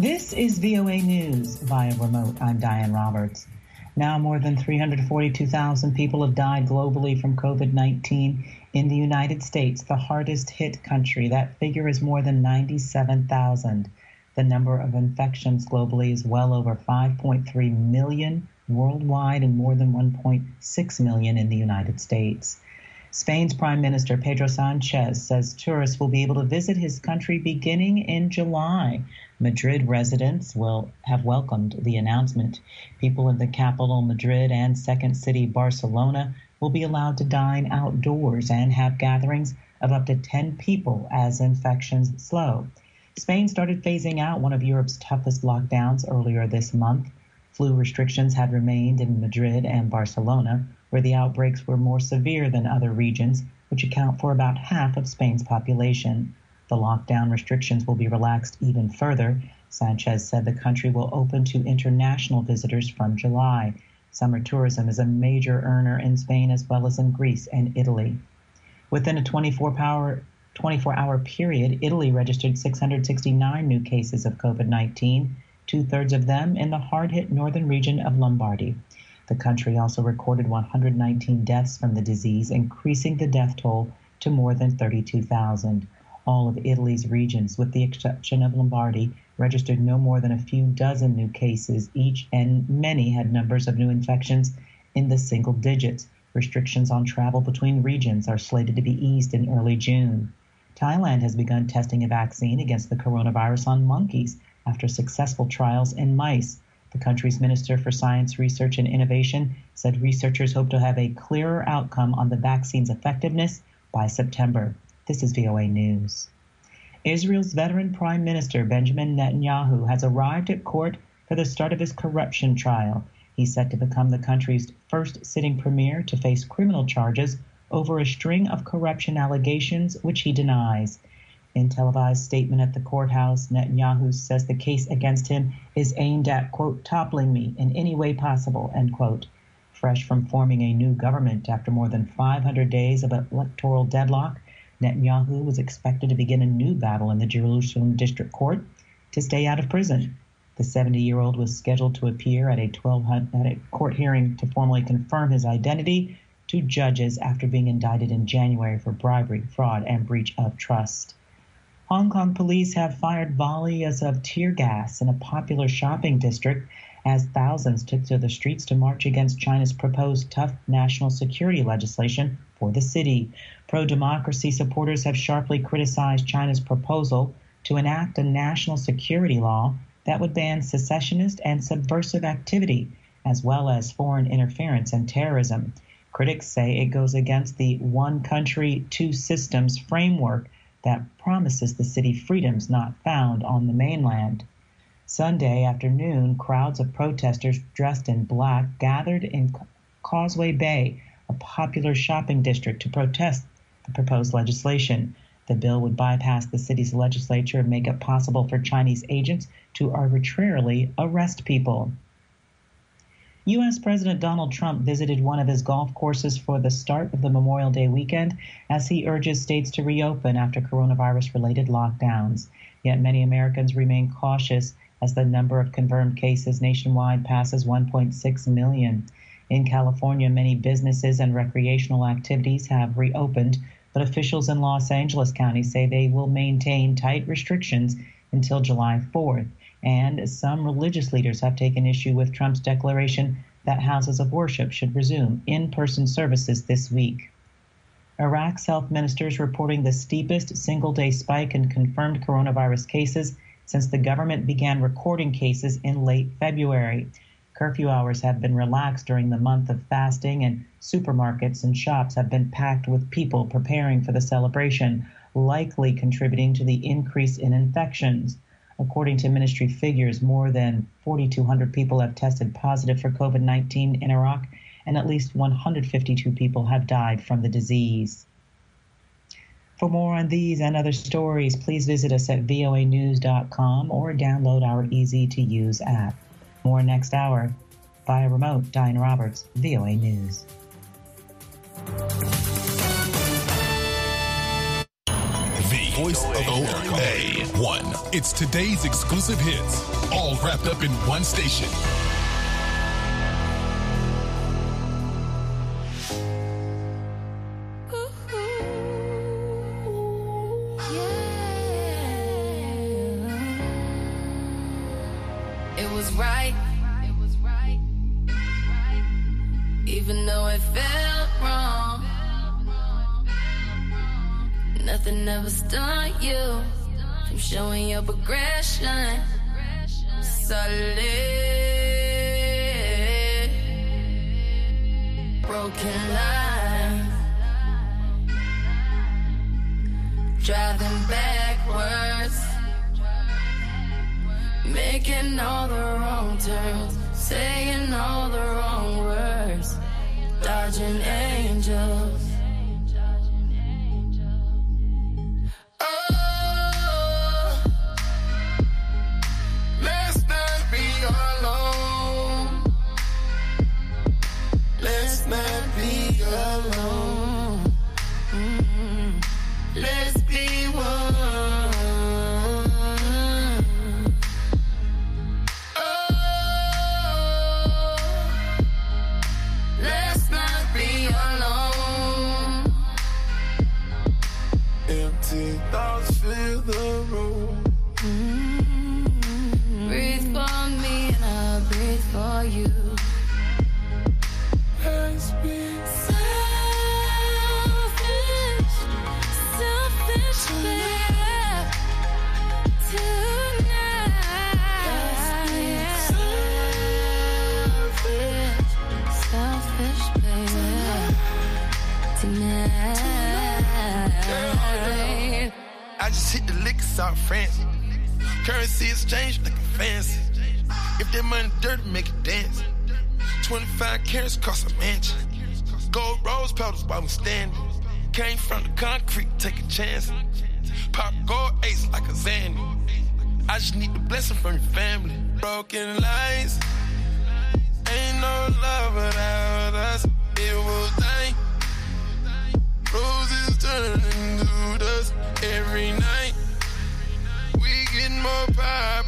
This is VOA News via remote. I'm Diane Roberts. Now, more than 342,000 people have died globally from COVID 19 in the United States, the hardest hit country. That figure is more than 97,000. The number of infections globally is well over 5.3 million worldwide and more than 1.6 million in the United States. Spain's Prime Minister Pedro Sanchez says tourists will be able to visit his country beginning in July. Madrid residents will have welcomed the announcement. People in the capital, Madrid, and second city, Barcelona, will be allowed to dine outdoors and have gatherings of up to 10 people as infections slow. Spain started phasing out one of Europe's toughest lockdowns earlier this month. Flu restrictions had remained in Madrid and Barcelona, where the outbreaks were more severe than other regions, which account for about half of Spain's population. The lockdown restrictions will be relaxed even further. Sanchez said the country will open to international visitors from July. Summer tourism is a major earner in Spain as well as in Greece and Italy. Within a 24 hour 24 hour period, Italy registered 669 new cases of COVID 19 two thirds of them in the hard hit northern region of Lombardy. The country also recorded 119 deaths from the disease, increasing the death toll to more than 32,000. All of Italy's regions, with the exception of Lombardy, registered no more than a few dozen new cases each, and many had numbers of new infections in the single digits. Restrictions on travel between regions are slated to be eased in early June. Thailand has begun testing a vaccine against the coronavirus on monkeys after successful trials in mice. The country's Minister for Science, Research and Innovation said researchers hope to have a clearer outcome on the vaccine's effectiveness by September. This is VOA News. Israel's veteran Prime Minister Benjamin Netanyahu has arrived at court for the start of his corruption trial. He's set to become the country's first sitting premier to face criminal charges over a string of corruption allegations which he denies. In televised statement at the courthouse, Netanyahu says the case against him is aimed at, quote, toppling me in any way possible, end quote. Fresh from forming a new government after more than 500 days of electoral deadlock, Netanyahu was expected to begin a new battle in the Jerusalem District Court to stay out of prison. The 70 year old was scheduled to appear at a, 12, at a court hearing to formally confirm his identity to judges after being indicted in January for bribery, fraud, and breach of trust. Hong Kong police have fired volleys of tear gas in a popular shopping district as thousands took to the streets to march against China's proposed tough national security legislation for the city. Pro democracy supporters have sharply criticized China's proposal to enact a national security law that would ban secessionist and subversive activity, as well as foreign interference and terrorism. Critics say it goes against the one country, two systems framework that promises the city freedoms not found on the mainland. Sunday afternoon, crowds of protesters dressed in black gathered in Causeway Bay, a popular shopping district, to protest the proposed legislation. The bill would bypass the city's legislature and make it possible for Chinese agents to arbitrarily arrest people. U.S. President Donald Trump visited one of his golf courses for the start of the Memorial Day weekend as he urges states to reopen after coronavirus related lockdowns. Yet many Americans remain cautious as the number of confirmed cases nationwide passes 1.6 million. In California, many businesses and recreational activities have reopened, but officials in Los Angeles County say they will maintain tight restrictions until July 4th and some religious leaders have taken issue with Trump's declaration that houses of worship should resume in person services this week. Iraq's health minister is reporting the steepest single day spike in confirmed coronavirus cases since the government began recording cases in late February. Curfew hours have been relaxed during the month of fasting, and supermarkets and shops have been packed with people preparing for the celebration, likely contributing to the increase in infections. According to ministry figures, more than 4,200 people have tested positive for COVID 19 in Iraq, and at least 152 people have died from the disease. For more on these and other stories, please visit us at voanews.com or download our easy to use app. More next hour. Via remote, Diane Roberts, VOA News. The voice of America. One. It's today's exclusive hits, all wrapped up in one station. Driving backwards. Making all the wrong turns, saying all the wrong words, dodging angels. France. Currency exchange looking fancy. If that money dirty, make it dance. 25 carats cost a mansion. Gold rose petals while I'm standing. Came from the concrete, take a chance. Pop gold ace like a Zanny. I just need the blessing from your family. Broken lights. Ain't no love without us. It will thank. Roses turning to dust every night. More popular.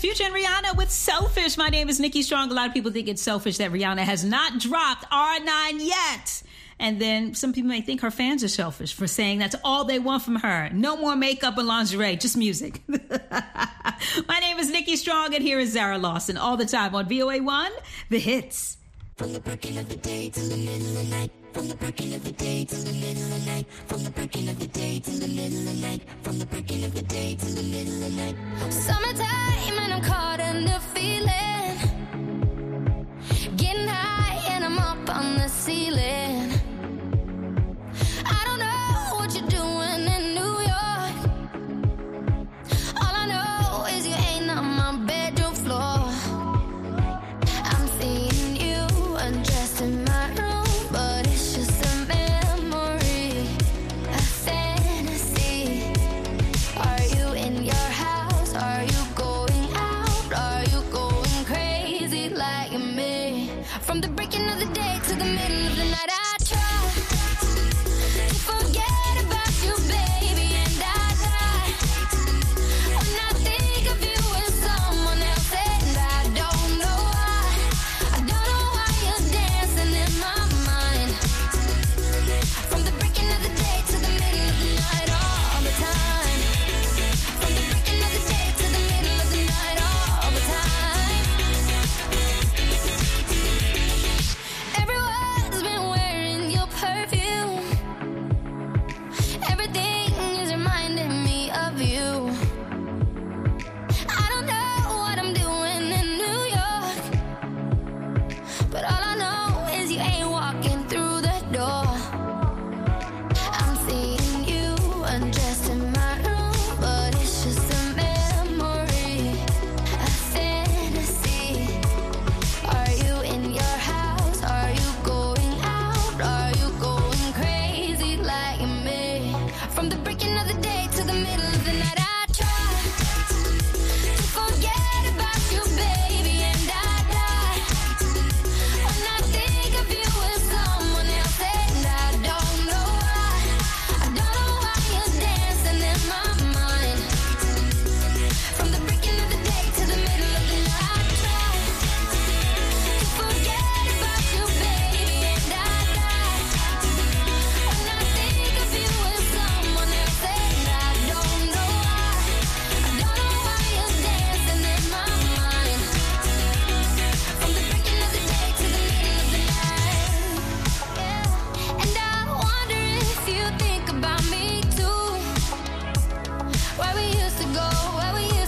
Future and Rihanna with Selfish. My name is Nikki Strong. A lot of people think it's selfish that Rihanna has not dropped R9 yet. And then some people may think her fans are selfish for saying that's all they want from her. No more makeup and lingerie, just music. My name is Nikki Strong, and here is Zara Larsson all the time on VOA One, the hits. From the of the day till the middle of the night. From the breaking of the day till the middle of the night. From the breaking of the day till the middle of the night. From the breaking of the day till the middle of the night. Summertime and I'm caught in the feeling. Getting high and I'm up on the ceiling. the middle of the night. I go where we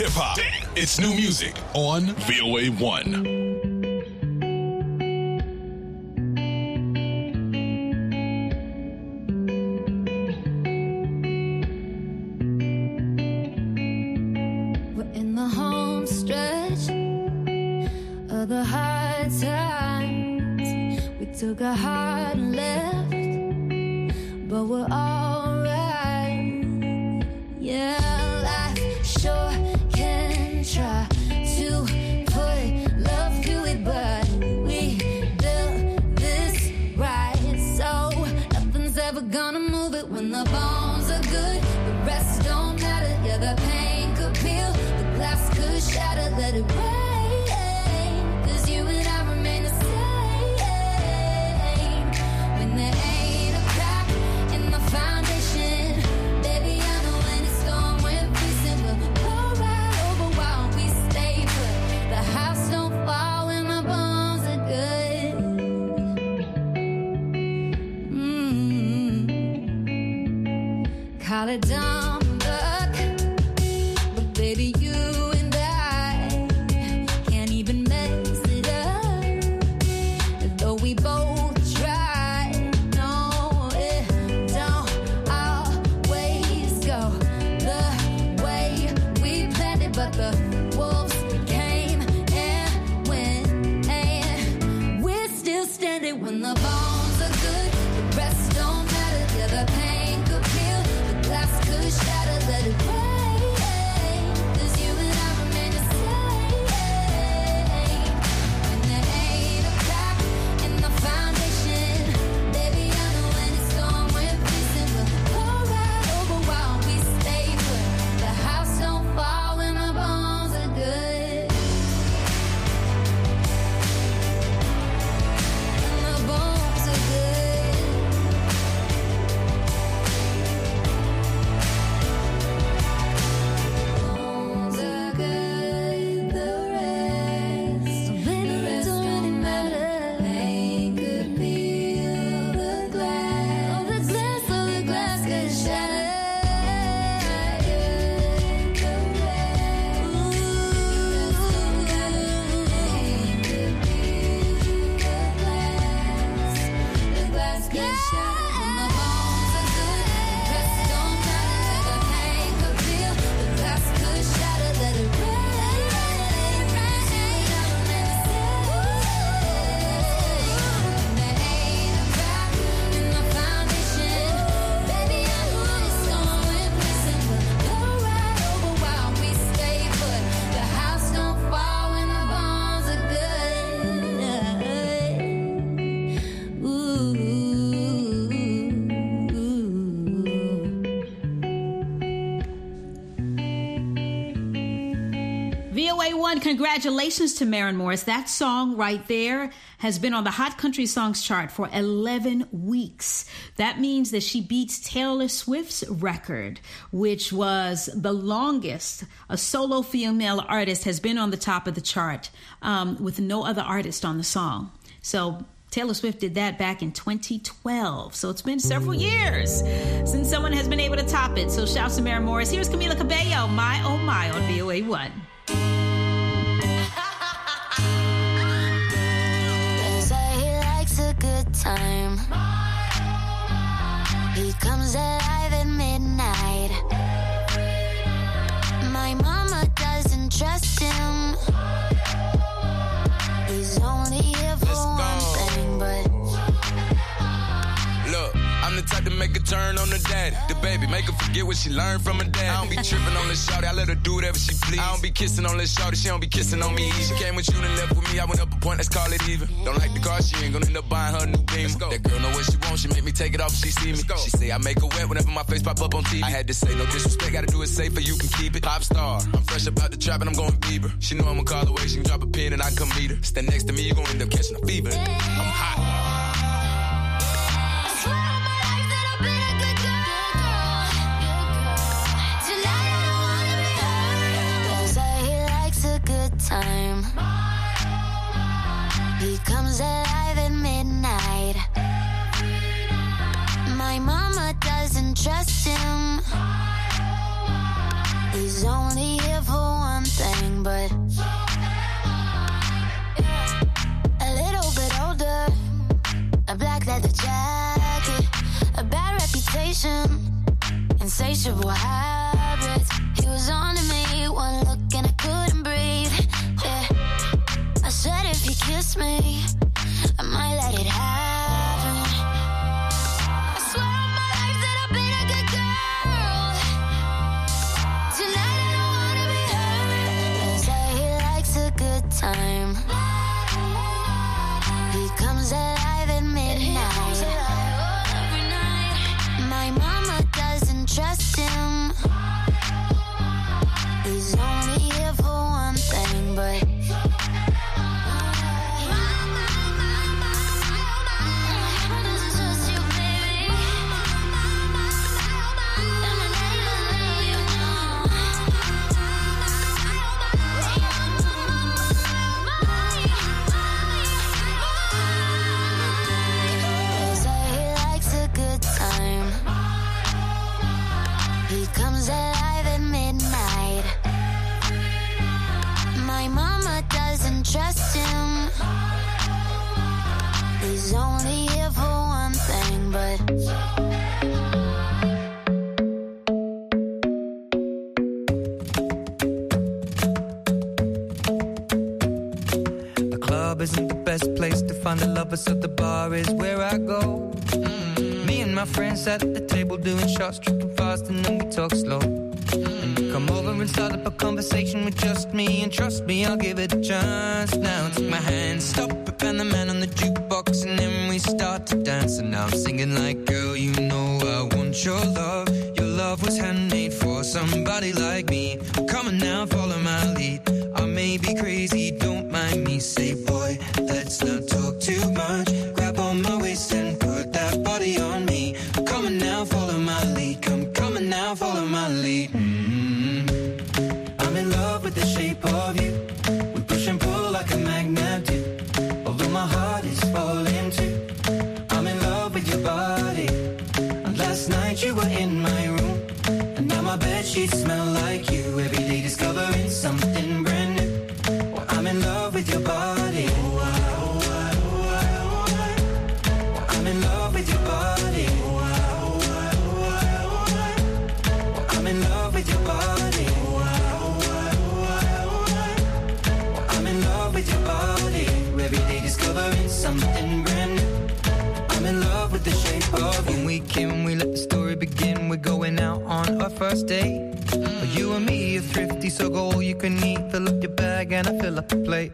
hip hop. It's new music on VOA 1. let it rain. shadows. Congratulations to Maren Morris. That song right there has been on the Hot Country Songs chart for 11 weeks. That means that she beats Taylor Swift's record, which was the longest a solo female artist has been on the top of the chart um, with no other artist on the song. So Taylor Swift did that back in 2012. So it's been several years since someone has been able to top it. So shouts to Maren Morris. Here's Camila Cabello, My Oh My on VOA1. He comes alive at midnight. My mama doesn't trust him. The type to make a turn on the daddy. The baby, make her forget what she learned from her dad. I don't be tripping on this shorty, I let her do whatever she please. I don't be kissing on this shorty, she don't be kissing on me. She came with you and left with me, I went up a point, let's call it even. Don't like the car, she ain't gonna end up buying her new beam. That girl know what she wants, she make me take it off if she see me. She say I make her wet whenever my face pop up on TV. I had to say no disrespect, gotta do it safer, you can keep it. Pop star, I'm fresh about the trap and I'm going Bieber. She know I'ma call away, she can drop a pin and I come meet her. Stand next to me, you gon' end up catching a fever. I'm hot. Trust him. He's only here for one thing, but a little bit older. A black leather jacket, a bad reputation, insatiable habits. He was on to me, one look and I couldn't breathe. Yeah. I said if he kissed me, I might let it happen. Trust me, I'll give it a chance. Now take my hand, stop it, and the man on the jukebox, and then we start to dance. And now I'm singing like, girl, you know I want your love. Your love was handmade for somebody like me. Come on now, follow my lead. I may be crazy, don't mind me. Say, boy, let's not talk too much. Grab on my waist and put that body on me. Come on now, follow my lead. Come, come on now, follow my lead. mm I'm in love with the shape of you. We push and pull like a magnet do. Although my heart is falling too. Sheets smell like you. Every day discovering something brand new. Well, I'm in love with your body. Well, I'm in love with your body. Well, I'm in love with your body. Well, I'm in love with your body. Every day discovering something brand new. I'm in love with the shape of you. When we came, we let the story begin. We're going out on our first date. You and me are thrifty, so go all you can eat. Fill up your bag and I fill up the plate.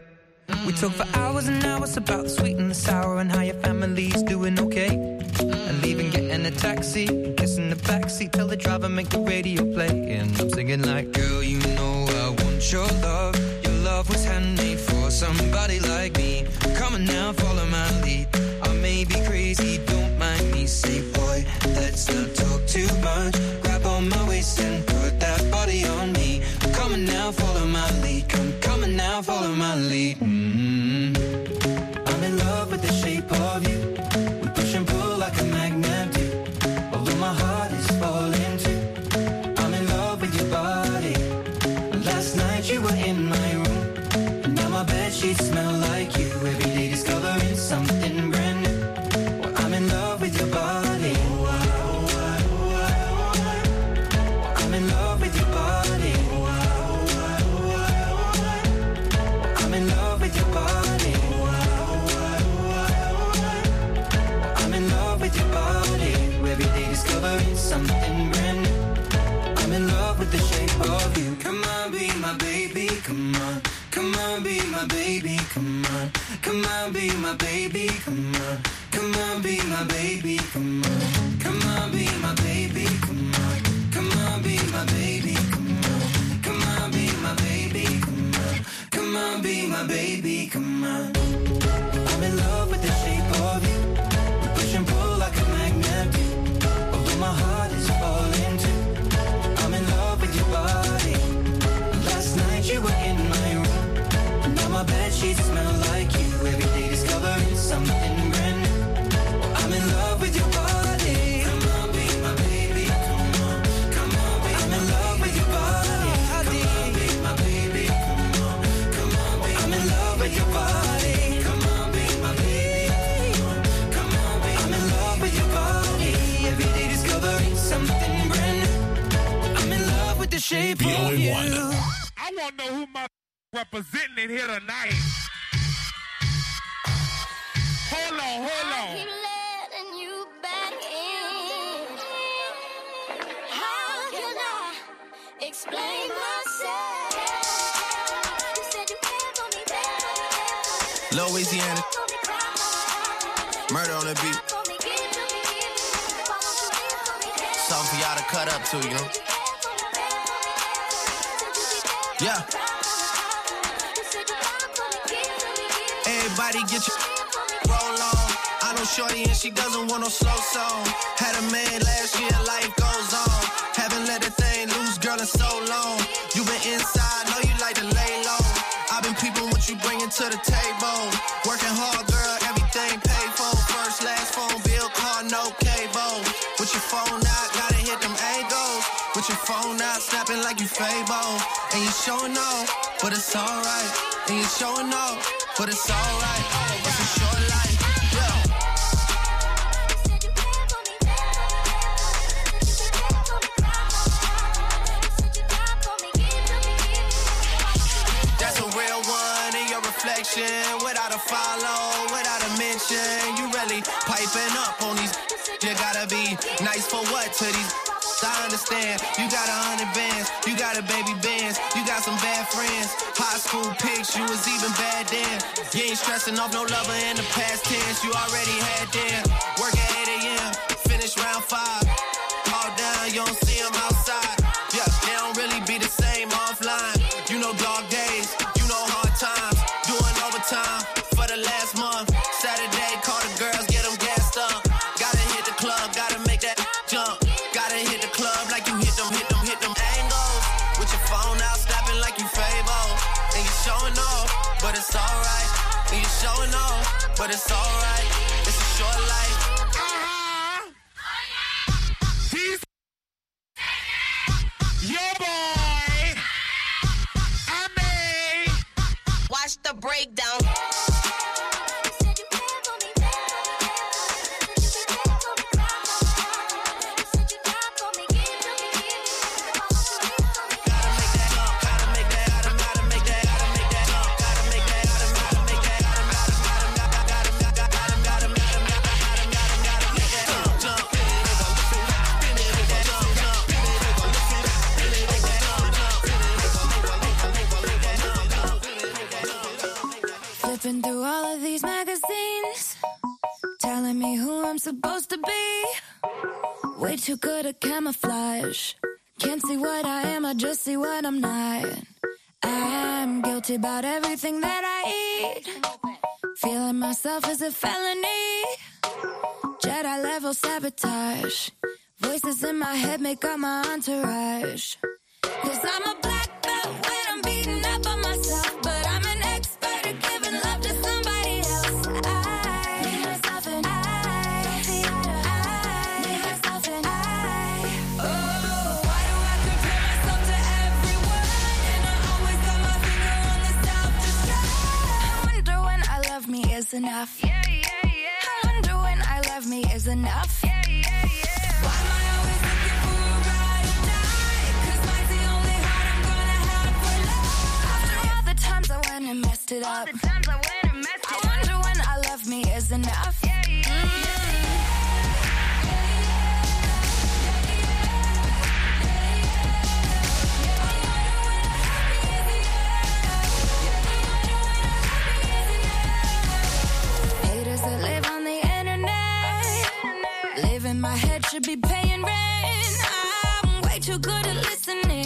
We talk for hours and hours about the sweet and the sour and how your family's doing okay. And leaving, getting a taxi, kissing the backseat, tell the driver make the radio play. And I'm singing like, girl, you know I want your love. Your love was handmade for somebody like me. Come on now, follow my lead. May be crazy, don't mind me. Say, boy, let's not talk too much. Grab on my waist and put that body on me. Come on now, follow my lead. Come, on now, follow my lead. mm I'm in love with the shape of you. With the shape of you. Come on, be my baby. Come on. Come on, be my baby. Come on. Come on, be my baby. Come on. Come on, be my baby. Come on. Come on, be my baby. Come on. Come on, be my baby. Come on. Come on, be my baby. Come on. Come on, be my baby. Come on. I'm in love with the shape of you. We push and pull like a magnet. Although my heart shape The of only you. one. I want to know who my representing it here tonight. Hold on, hold on. Louisiana. Murder on the beat. Something for y'all to cut up to, you know? Yeah. Everybody get roll on. I know Shorty and she doesn't want no slow song. Had a man last year, life goes on. Haven't let a thing loose, girl, in so long. You been inside, know you like to lay low. I've been peeping what you bringing to the table. Working hard, girl, everything paid for. First, last phone bill, car, no cable. With your phone out, gotta hit them angles. With your phone out, snapping like you Fable and you showing off, but it's alright. And you showing off, but it's alright. It's a short life. That's a real one in your reflection. Without a follow, without a mention, you really piping up on these. You gotta be nice for what to these I understand. You got a hundred bands. You got a baby bands. You got some bad friends. High school pics. You was even bad then. You ain't stressing off no lover in the past tense. You already had them. Work at 8 a.m. Finish round five. All down. You don't see 'em outside. It's alright. Flipping through all of these magazines, telling me who I'm supposed to be. Way too good at camouflage. Can't see what I am, I just see what I'm not. I'm guilty about everything that I eat. Feeling myself is a felony. Jedi level sabotage. Voices in my head make up my entourage. Cause I'm a black is enough. Yeah, yeah, yeah. I wonder when I love me is enough. Yeah, yeah, yeah. Why am I always looking for a ride or die? 'Cause mine's the only heart I'm gonna have for love. After all the times I went and messed it up. the times I went and messed it I wonder when I love me is enough. Should be paying rent. I'm way too good at listening.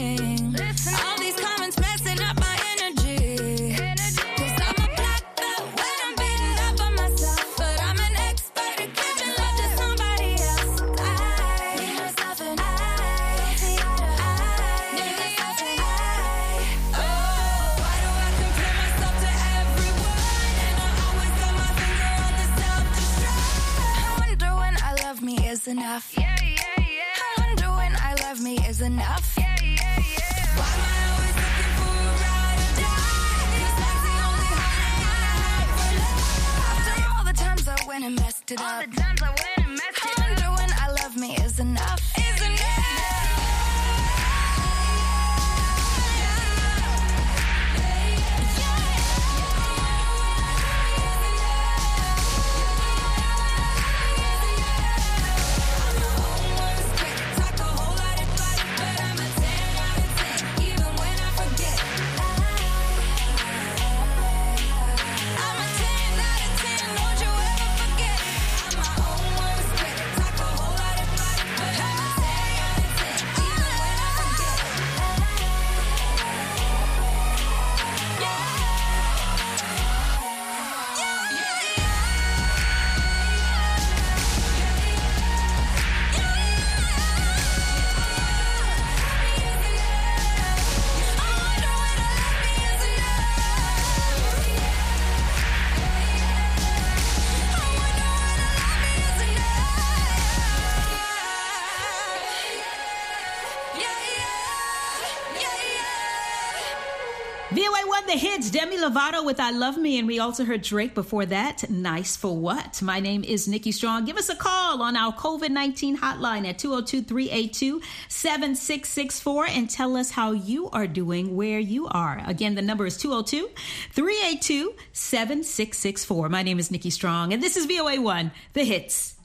Enough. Yeah, yeah, yeah. I wonder when I love me is enough. Yeah, yeah, yeah. Why am I always looking for a ride or die? 'Cause mine's the only gonna have for love. After all the times I went and messed it up. All the times I went Lovato with I Love Me. And we also heard Drake before that. Nice for what? My name is Nikki Strong. Give us a call on our COVID 19 hotline at 202 382 7664 and tell us how you are doing where you are. Again, the number is 202 382 7664. My name is Nikki Strong. And this is VOA 1, the hits.